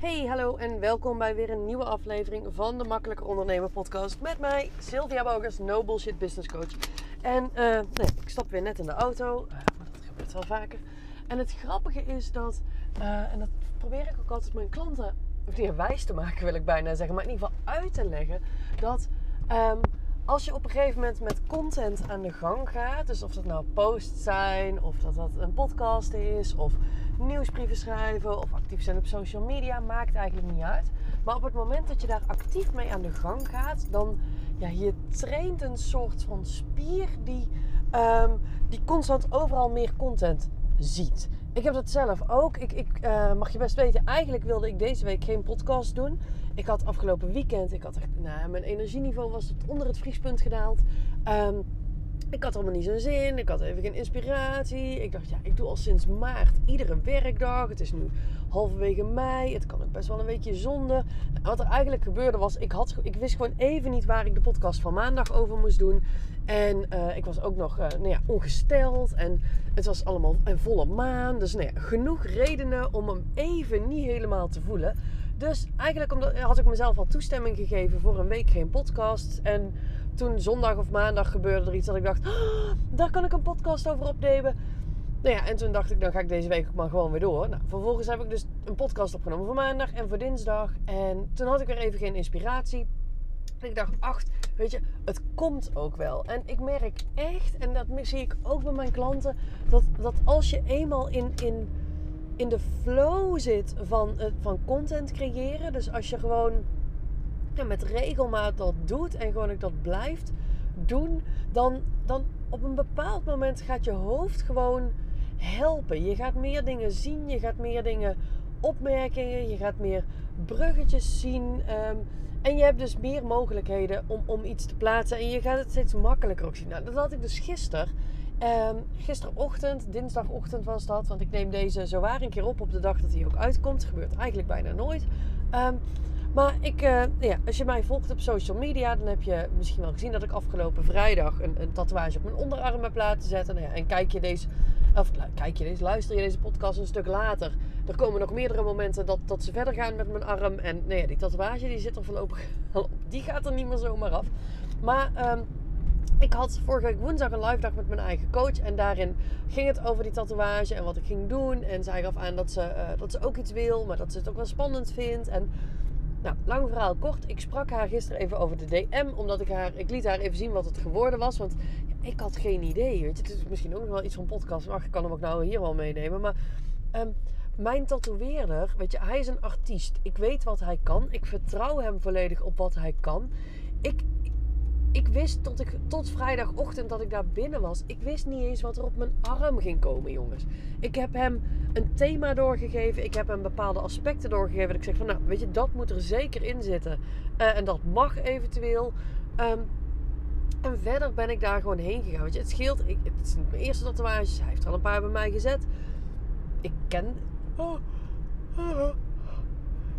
Hey, hallo en welkom bij weer een nieuwe aflevering van de Makkelijker Ondernemen podcast met mij, Sylvia Bogers, No Bullshit Business Coach. En uh, nee, ik stap weer net in de auto, uh, maar dat gebeurt wel vaker. En het grappige is dat, uh, en dat probeer ik ook altijd mijn klanten weer wijs te maken, wil ik bijna zeggen, maar in ieder geval uit te leggen dat um, als je op een gegeven moment met content aan de gang gaat, dus of dat nou posts zijn, of dat dat een podcast is, of nieuwsbrieven schrijven, of actief zijn op social media, maakt eigenlijk niet uit. Maar op het moment dat je daar actief mee aan de gang gaat, dan ja, je traint een soort van spier die, um, die constant overal meer content ziet. Ik heb dat zelf ook. Ik, ik uh, mag je best weten, eigenlijk wilde ik deze week geen podcast doen. Ik had afgelopen weekend, ik had nou, mijn energieniveau was tot onder het vriespunt gedaald. Um, ik had allemaal niet zo'n zin. Ik had even geen inspiratie. Ik dacht, ja, ik doe al sinds maart iedere werkdag. Het is nu halverwege mei. Het kan ook best wel een beetje zonde. En wat er eigenlijk gebeurde was, ik, had, ik wist gewoon even niet waar ik de podcast van maandag over moest doen. En uh, ik was ook nog uh, nou ja, ongesteld. En het was allemaal een volle maan. Dus nou ja, genoeg redenen om hem even niet helemaal te voelen. Dus eigenlijk omdat, had ik mezelf al toestemming gegeven voor een week geen podcast. En toen zondag of maandag gebeurde er iets dat ik dacht, oh, daar kan ik een podcast over opnemen. Nou ja, en toen dacht ik, dan ga ik deze week ook maar gewoon weer door. Nou, vervolgens heb ik dus een podcast opgenomen voor maandag en voor dinsdag. En toen had ik weer even geen inspiratie. En ik dacht, ach, weet je, het komt ook wel. En ik merk echt, en dat zie ik ook bij mijn klanten, dat, dat als je eenmaal in, in, in de flow zit van, van content creëren, dus als je gewoon ja, met regelmaat dat doet en gewoon ook dat blijft doen, dan, dan op een bepaald moment gaat je hoofd gewoon helpen. Je gaat meer dingen zien, je gaat meer dingen opmerkingen, je gaat meer bruggetjes zien. Um, en je hebt dus meer mogelijkheden om, om iets te plaatsen. En je gaat het steeds makkelijker ook zien. Nou, dat had ik dus gisteren. Um, gisterochtend, dinsdagochtend was dat. Want ik neem deze zowaar een keer op op de dag dat hij ook uitkomt. Dat gebeurt eigenlijk bijna nooit. Um, maar ik, uh, ja, als je mij volgt op social media, dan heb je misschien wel gezien dat ik afgelopen vrijdag een, een tatoeage op mijn onderarm heb laten zetten. Nou ja, en kijk je deze, of kijk je deze, luister je deze podcast een stuk later. Er komen nog meerdere momenten dat, dat ze verder gaan met mijn arm. En nou ja, die tatoeage die zit er voorlopig op. Die gaat er niet meer zomaar af. Maar um, ik had vorige week woensdag een live dag met mijn eigen coach. En daarin ging het over die tatoeage en wat ik ging doen. En zij gaf aan dat ze, uh, dat ze ook iets wil, maar dat ze het ook wel spannend vindt. En nou, lang verhaal kort. Ik sprak haar gisteren even over de DM. Omdat ik haar, ik liet haar even zien wat het geworden was. Want ik had geen idee. Weet je. Het is misschien ook nog wel iets van podcast. Ach, ik kan hem ook nou hier wel meenemen. Maar um, mijn tatoeëerder, weet je, hij is een artiest. Ik weet wat hij kan. Ik vertrouw hem volledig op wat hij kan. Ik, ik wist tot, ik, tot vrijdagochtend dat ik daar binnen was. Ik wist niet eens wat er op mijn arm ging komen, jongens. Ik heb hem een thema doorgegeven. Ik heb hem bepaalde aspecten doorgegeven. Dat ik zeg van, nou, weet je, dat moet er zeker in zitten. Uh, en dat mag eventueel. Um, en verder ben ik daar gewoon heen gegaan. Weet je, het scheelt. Ik, het is niet mijn eerste tatoeages. Hij heeft er al een paar bij mij gezet. Ik ken... Oh, oh,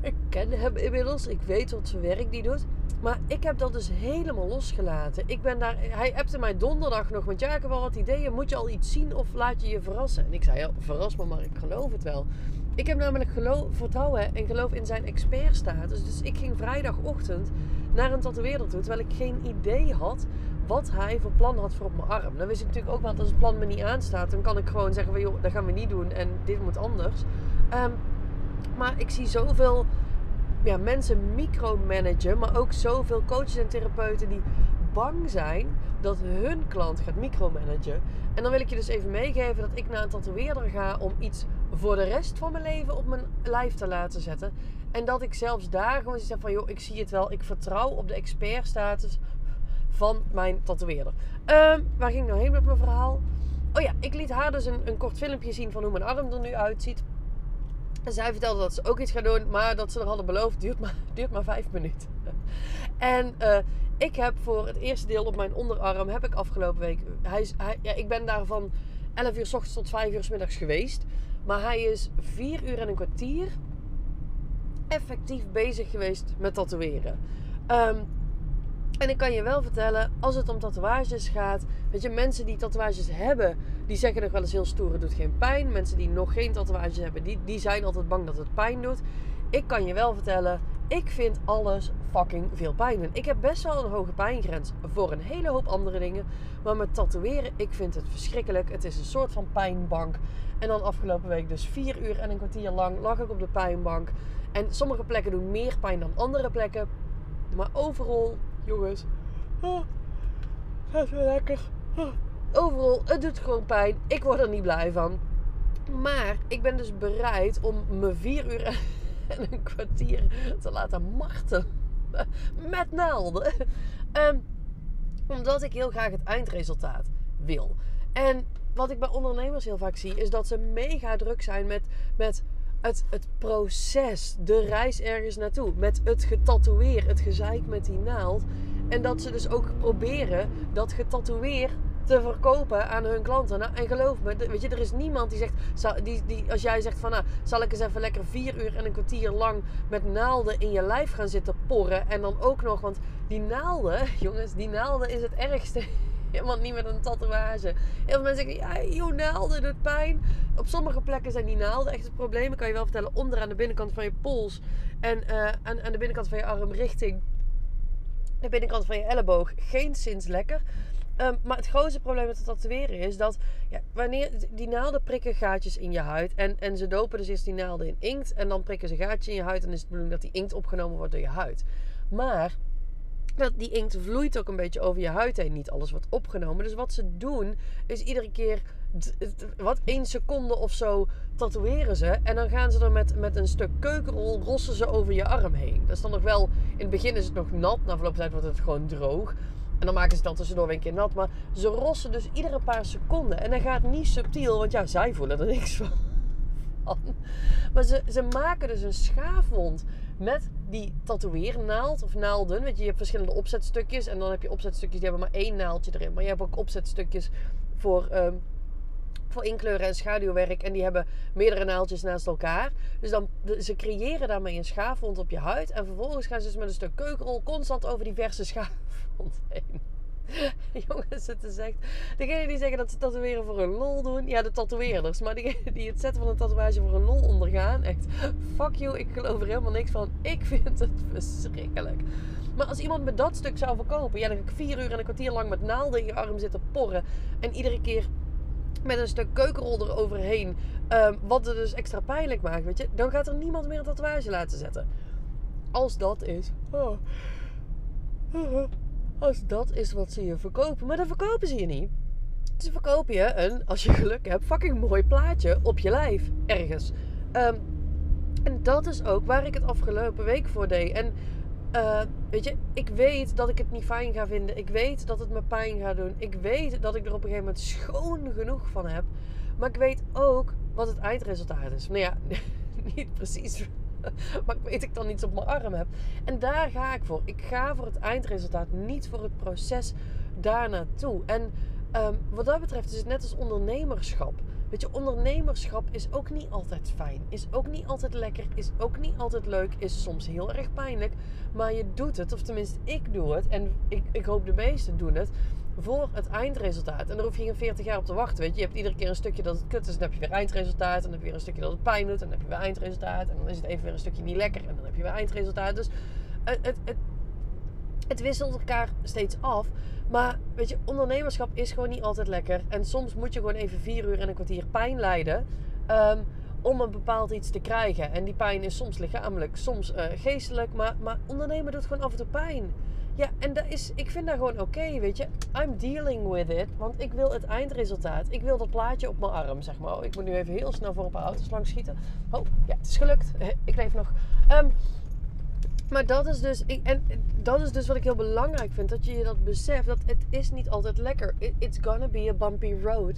ik ken hem inmiddels. Ik weet wat voor werk die doet. Maar ik heb dat dus helemaal losgelaten. Ik ben daar, hij appte mij donderdag nog. Want ja, ik heb wel wat ideeën. Moet je al iets zien of laat je je verrassen? En ik zei, ja, verras me maar. Ik geloof het wel. Ik heb namelijk geloof, vertrouwen en geloof in zijn expertstatus. Dus ik ging vrijdagochtend naar een tatoeëerder toe. Terwijl ik geen idee had wat hij voor plan had voor op mijn arm. Dan wist ik natuurlijk ook wel dat als het plan me niet aanstaat. Dan kan ik gewoon zeggen joh, dat gaan we niet doen. En dit moet anders. Um, maar ik zie zoveel ja, mensen micromanagen, maar ook zoveel coaches en therapeuten die bang zijn dat hun klant gaat micromanagen. En dan wil ik je dus even meegeven dat ik naar een tatoeëerder ga om iets voor de rest van mijn leven op mijn lijf te laten zetten. En dat ik zelfs daar gewoon zeg van, joh, ik zie het wel. Ik vertrouw op de expertstatus van mijn tatoeëerder. Um, waar ging ik nou heen met mijn verhaal? Oh ja, ik liet haar dus een, een kort filmpje zien van hoe mijn arm er nu uitziet. En zij vertelde dat ze ook iets gaat doen, maar dat ze er hadden beloofd, duurt maar, duurt maar vijf minuten. En uh, ik heb voor het eerste deel op mijn onderarm, heb ik afgelopen week, hij hij, ja, ik ben daar van 11 uur s ochtends tot 5 uur s middags geweest. Maar hij is 4 uur en een kwartier effectief bezig geweest met tatoeëren. Um, en ik kan je wel vertellen, als het om tatoeages gaat, weet je, mensen die tatoeages hebben, die zeggen nog wel eens heel stoer, doet geen pijn. Mensen die nog geen tatoeages hebben, die, die zijn altijd bang dat het pijn doet. ik kan je wel vertellen, ik vind alles fucking veel pijn. Ik heb best wel een hoge pijngrens voor een hele hoop andere dingen. Maar met tatoeëren, ik vind het verschrikkelijk. Het is een soort van pijnbank. En dan afgelopen week dus vier uur en een kwartier lang lag ik op de pijnbank. En sommige plekken doen meer pijn dan andere plekken. Maar overal, jongens, oh, is wel lekker. Oh, overal, het doet gewoon pijn. Ik word er niet blij van. Maar ik ben dus bereid om me vier uur en een kwartier te laten martelen. Met naalden. Um, omdat ik heel graag het eindresultaat wil. En wat ik bij ondernemers heel vaak zie, is dat ze mega druk zijn met, met het, het proces, de reis ergens naartoe. Met het getatoeëer, het gezeik met die naald. En dat ze dus ook proberen dat getatoeëer te verkopen aan hun klanten. Nou, en geloof me, weet je, er is niemand die zegt, die, die, als jij zegt van nou, zal ik eens even lekker vier uur en een kwartier lang met naalden in je lijf gaan zitten porren. En dan ook nog, want die naalden, jongens, die naalden is het ergste. Helemaal niet met een tatoeage. Heel veel mensen zeggen, ja, joh, naalden doet pijn. Op sommige plekken zijn die naalden echt het probleem. Ik kan je wel vertellen, onder aan de binnenkant van je pols en uh, aan, aan de binnenkant van je arm richting de binnenkant van je elleboog. Geen sinds lekker. Um, maar het grootste probleem met het tatoeëren is dat ja, wanneer die naalden prikken gaatjes in je huid. En, en ze dopen dus eerst die naalden in inkt. En dan prikken ze gaatjes in je huid. En is het bedoeling dat die inkt opgenomen wordt door je huid. Maar dat die inkt vloeit ook een beetje over je huid heen. Niet alles wordt opgenomen. Dus wat ze doen is iedere keer wat één seconde of zo tatoeëren ze. En dan gaan ze er met, met een stuk keukenrol rossen ze over je arm heen. Dat is dan nog wel, in het begin is het nog nat. Na verloop van tijd wordt het gewoon droog. En dan maken ze dan tussendoor weer een keer nat. Maar ze rossen dus iedere paar seconden. En dat gaat niet subtiel, want ja, zij voelen er niks van. Maar ze, ze maken dus een schaafwond met die tatoeëernaald of naalden. Weet je, hebt verschillende opzetstukjes. En dan heb je opzetstukjes die hebben maar één naaldje erin. Maar je hebt ook opzetstukjes voor... Um, voor inkleuren en schaduwwerk. En die hebben meerdere naaldjes naast elkaar. Dus dan, ze creëren daarmee een schaafwond op je huid. En vervolgens gaan ze dus met een stuk keukenrol constant over diverse schaafwond heen. Jongens, het is echt... Degenen die zeggen dat ze tatoeëren voor een lol doen. Ja, de tatoeëerders. Maar diegenen die het zetten van een tatoeage voor een lol ondergaan. Echt, fuck you. Ik geloof er helemaal niks van. Ik vind het verschrikkelijk. Maar als iemand me dat stuk zou verkopen. Ja, dan ga ik vier uur en een kwartier lang met naalden in je arm zitten porren. En iedere keer met een stuk keukenrol eroverheen. Um, wat het dus extra pijnlijk maakt, weet je. Dan gaat er niemand meer een tatoeage laten zetten. Als dat is. Oh. Dat is wat ze je verkopen. Maar dan verkopen ze je niet. Ze verkopen je een, als je geluk hebt, fucking mooi plaatje op je lijf. Ergens. Um, en dat is ook waar ik het afgelopen week voor deed. En uh, weet je, ik weet dat ik het niet fijn ga vinden. Ik weet dat het me pijn gaat doen. Ik weet dat ik er op een gegeven moment schoon genoeg van heb. Maar ik weet ook wat het eindresultaat is. Nou ja, niet precies. Maar ik weet ik dan iets op mijn arm heb. En daar ga ik voor. Ik ga voor het eindresultaat, niet voor het proces daar naartoe. En um, wat dat betreft is het net als ondernemerschap. Weet je, ondernemerschap is ook niet altijd fijn. Is ook niet altijd lekker. Is ook niet altijd leuk. Is soms heel erg pijnlijk. Maar je doet het, of tenminste ik doe het. En ik, ik hoop de meesten doen het. Voor het eindresultaat. En daar hoef je geen 40 jaar op te wachten. Weet je, je hebt iedere keer een stukje dat het kut is. Dan heb je weer eindresultaat. En dan heb je weer een stukje dat het pijn doet. En dan heb je weer eindresultaat. En dan is het even weer een stukje niet lekker. En dan heb je weer eindresultaat. Dus het, het, het, het wisselt elkaar steeds af. Maar weet je, ondernemerschap is gewoon niet altijd lekker. En soms moet je gewoon even vier uur en een kwartier pijn lijden. Um, om een bepaald iets te krijgen. En die pijn is soms lichamelijk, soms uh, geestelijk. Maar, maar ondernemen doet gewoon af en toe pijn. Ja, en dat is, ik vind dat gewoon oké, weet je. I'm dealing with it. Want ik wil het eindresultaat. Ik wil dat plaatje op mijn arm, zeg maar. Oh, ik moet nu even heel snel voor een paar auto's langs schieten. Oh, ja, het is gelukt. Ik leef nog. Um, maar dat is, dus, ik, en dat is dus wat ik heel belangrijk vind. Dat je je dat beseft. Dat het is niet altijd lekker. It, it's gonna be a bumpy road.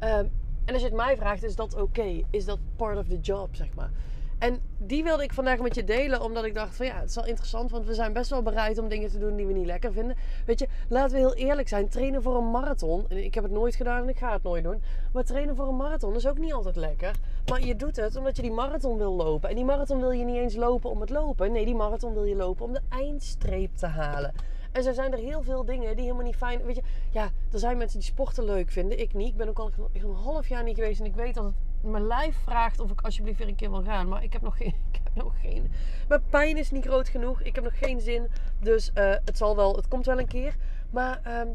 Um, en als je het mij vraagt, is dat oké? Is dat part of the job, zeg maar? En die wilde ik vandaag met je delen, omdat ik dacht van ja, het is wel interessant, want we zijn best wel bereid om dingen te doen die we niet lekker vinden. Weet je, laten we heel eerlijk zijn, trainen voor een marathon, en ik heb het nooit gedaan en ik ga het nooit doen, maar trainen voor een marathon is ook niet altijd lekker. Maar je doet het omdat je die marathon wil lopen. En die marathon wil je niet eens lopen om het lopen, nee, die marathon wil je lopen om de eindstreep te halen. En zo zijn er heel veel dingen die helemaal niet fijn... Weet je, ja, er zijn mensen die sporten leuk vinden. Ik niet. Ik ben ook al een half jaar niet geweest en ik weet dat het mijn lijf vraagt of ik alsjeblieft weer een keer wil gaan. Maar ik heb nog geen. Ik heb nog geen mijn pijn is niet groot genoeg. Ik heb nog geen zin. Dus eh, het zal wel. Het komt wel een keer. Maar. ehm,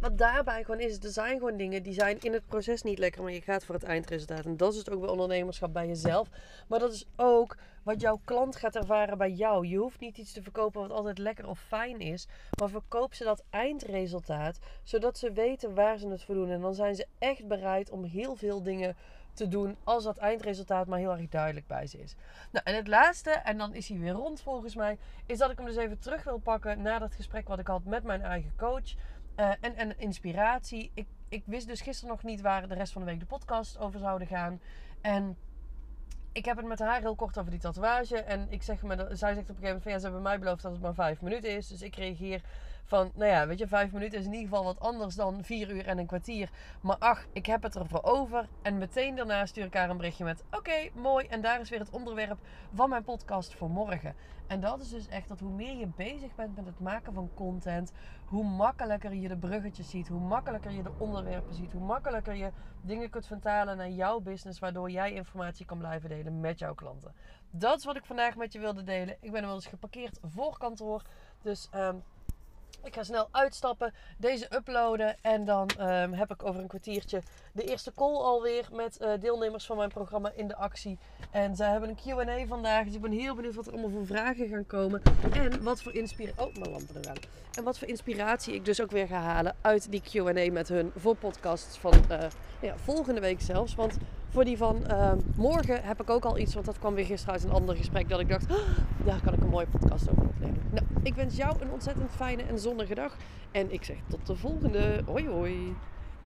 wat daarbij gewoon is, er zijn gewoon dingen die zijn in het proces niet lekker, maar je gaat voor het eindresultaat. En dat is het ook bij ondernemerschap bij jezelf. Maar dat is ook wat jouw klant gaat ervaren bij jou. Je hoeft niet iets te verkopen wat altijd lekker of fijn is, maar verkoop ze dat eindresultaat, zodat ze weten waar ze het voor doen. En dan zijn ze echt bereid om heel veel dingen te doen als dat eindresultaat maar heel erg duidelijk bij ze is. Nou, en het laatste, en dan is hij weer rond volgens mij, is dat ik hem dus even terug wil pakken naar dat gesprek wat ik had met mijn eigen coach. En, en inspiratie. Ik, ik wist dus gisteren nog niet waar de rest van de week de podcast over zouden gaan. En ik heb het met haar heel kort over die tatoeage. En ik zeg me, zij zegt op een gegeven moment van ja, ze hebben mij beloofd dat het maar vijf minuten is. Dus ik reageer van, nou ja, weet je, vijf minuten is in ieder geval wat anders dan vier uur en een kwartier. Maar ach, ik heb het ervoor over. En meteen daarna stuur ik haar een berichtje met, oké, mooi. En daar is weer het onderwerp van mijn podcast voor morgen. En dat is dus echt dat hoe meer je bezig bent met het maken van content, hoe makkelijker je de bruggetjes ziet, hoe makkelijker je de onderwerpen ziet, hoe makkelijker je dingen kunt vertalen naar jouw business, waardoor jij informatie kan blijven delen met jouw klanten. Dat is wat ik vandaag met je wilde delen. Ik ben inmiddels geparkeerd voor kantoor. Dus um, ik ga snel uitstappen, deze uploaden en dan um, heb ik over een kwartiertje de eerste call alweer met uh, deelnemers van mijn programma in de actie. En zij hebben een Q&A vandaag, dus ik ben heel benieuwd wat er allemaal voor vragen gaan komen. En wat voor inspiratie... Oh, mijn lampen er aan. En wat voor inspiratie ik dus ook weer ga halen uit die Q&A met hun voor podcasts van uh, ja, volgende week zelfs. Want voor die van uh, morgen heb ik ook al iets, want dat kwam weer gisteren uit een ander gesprek. Dat ik dacht, oh, daar kan ik een mooie podcast over opnemen. Ik wens jou een ontzettend fijne en zonnige dag. En ik zeg tot de volgende. Hoi hoi.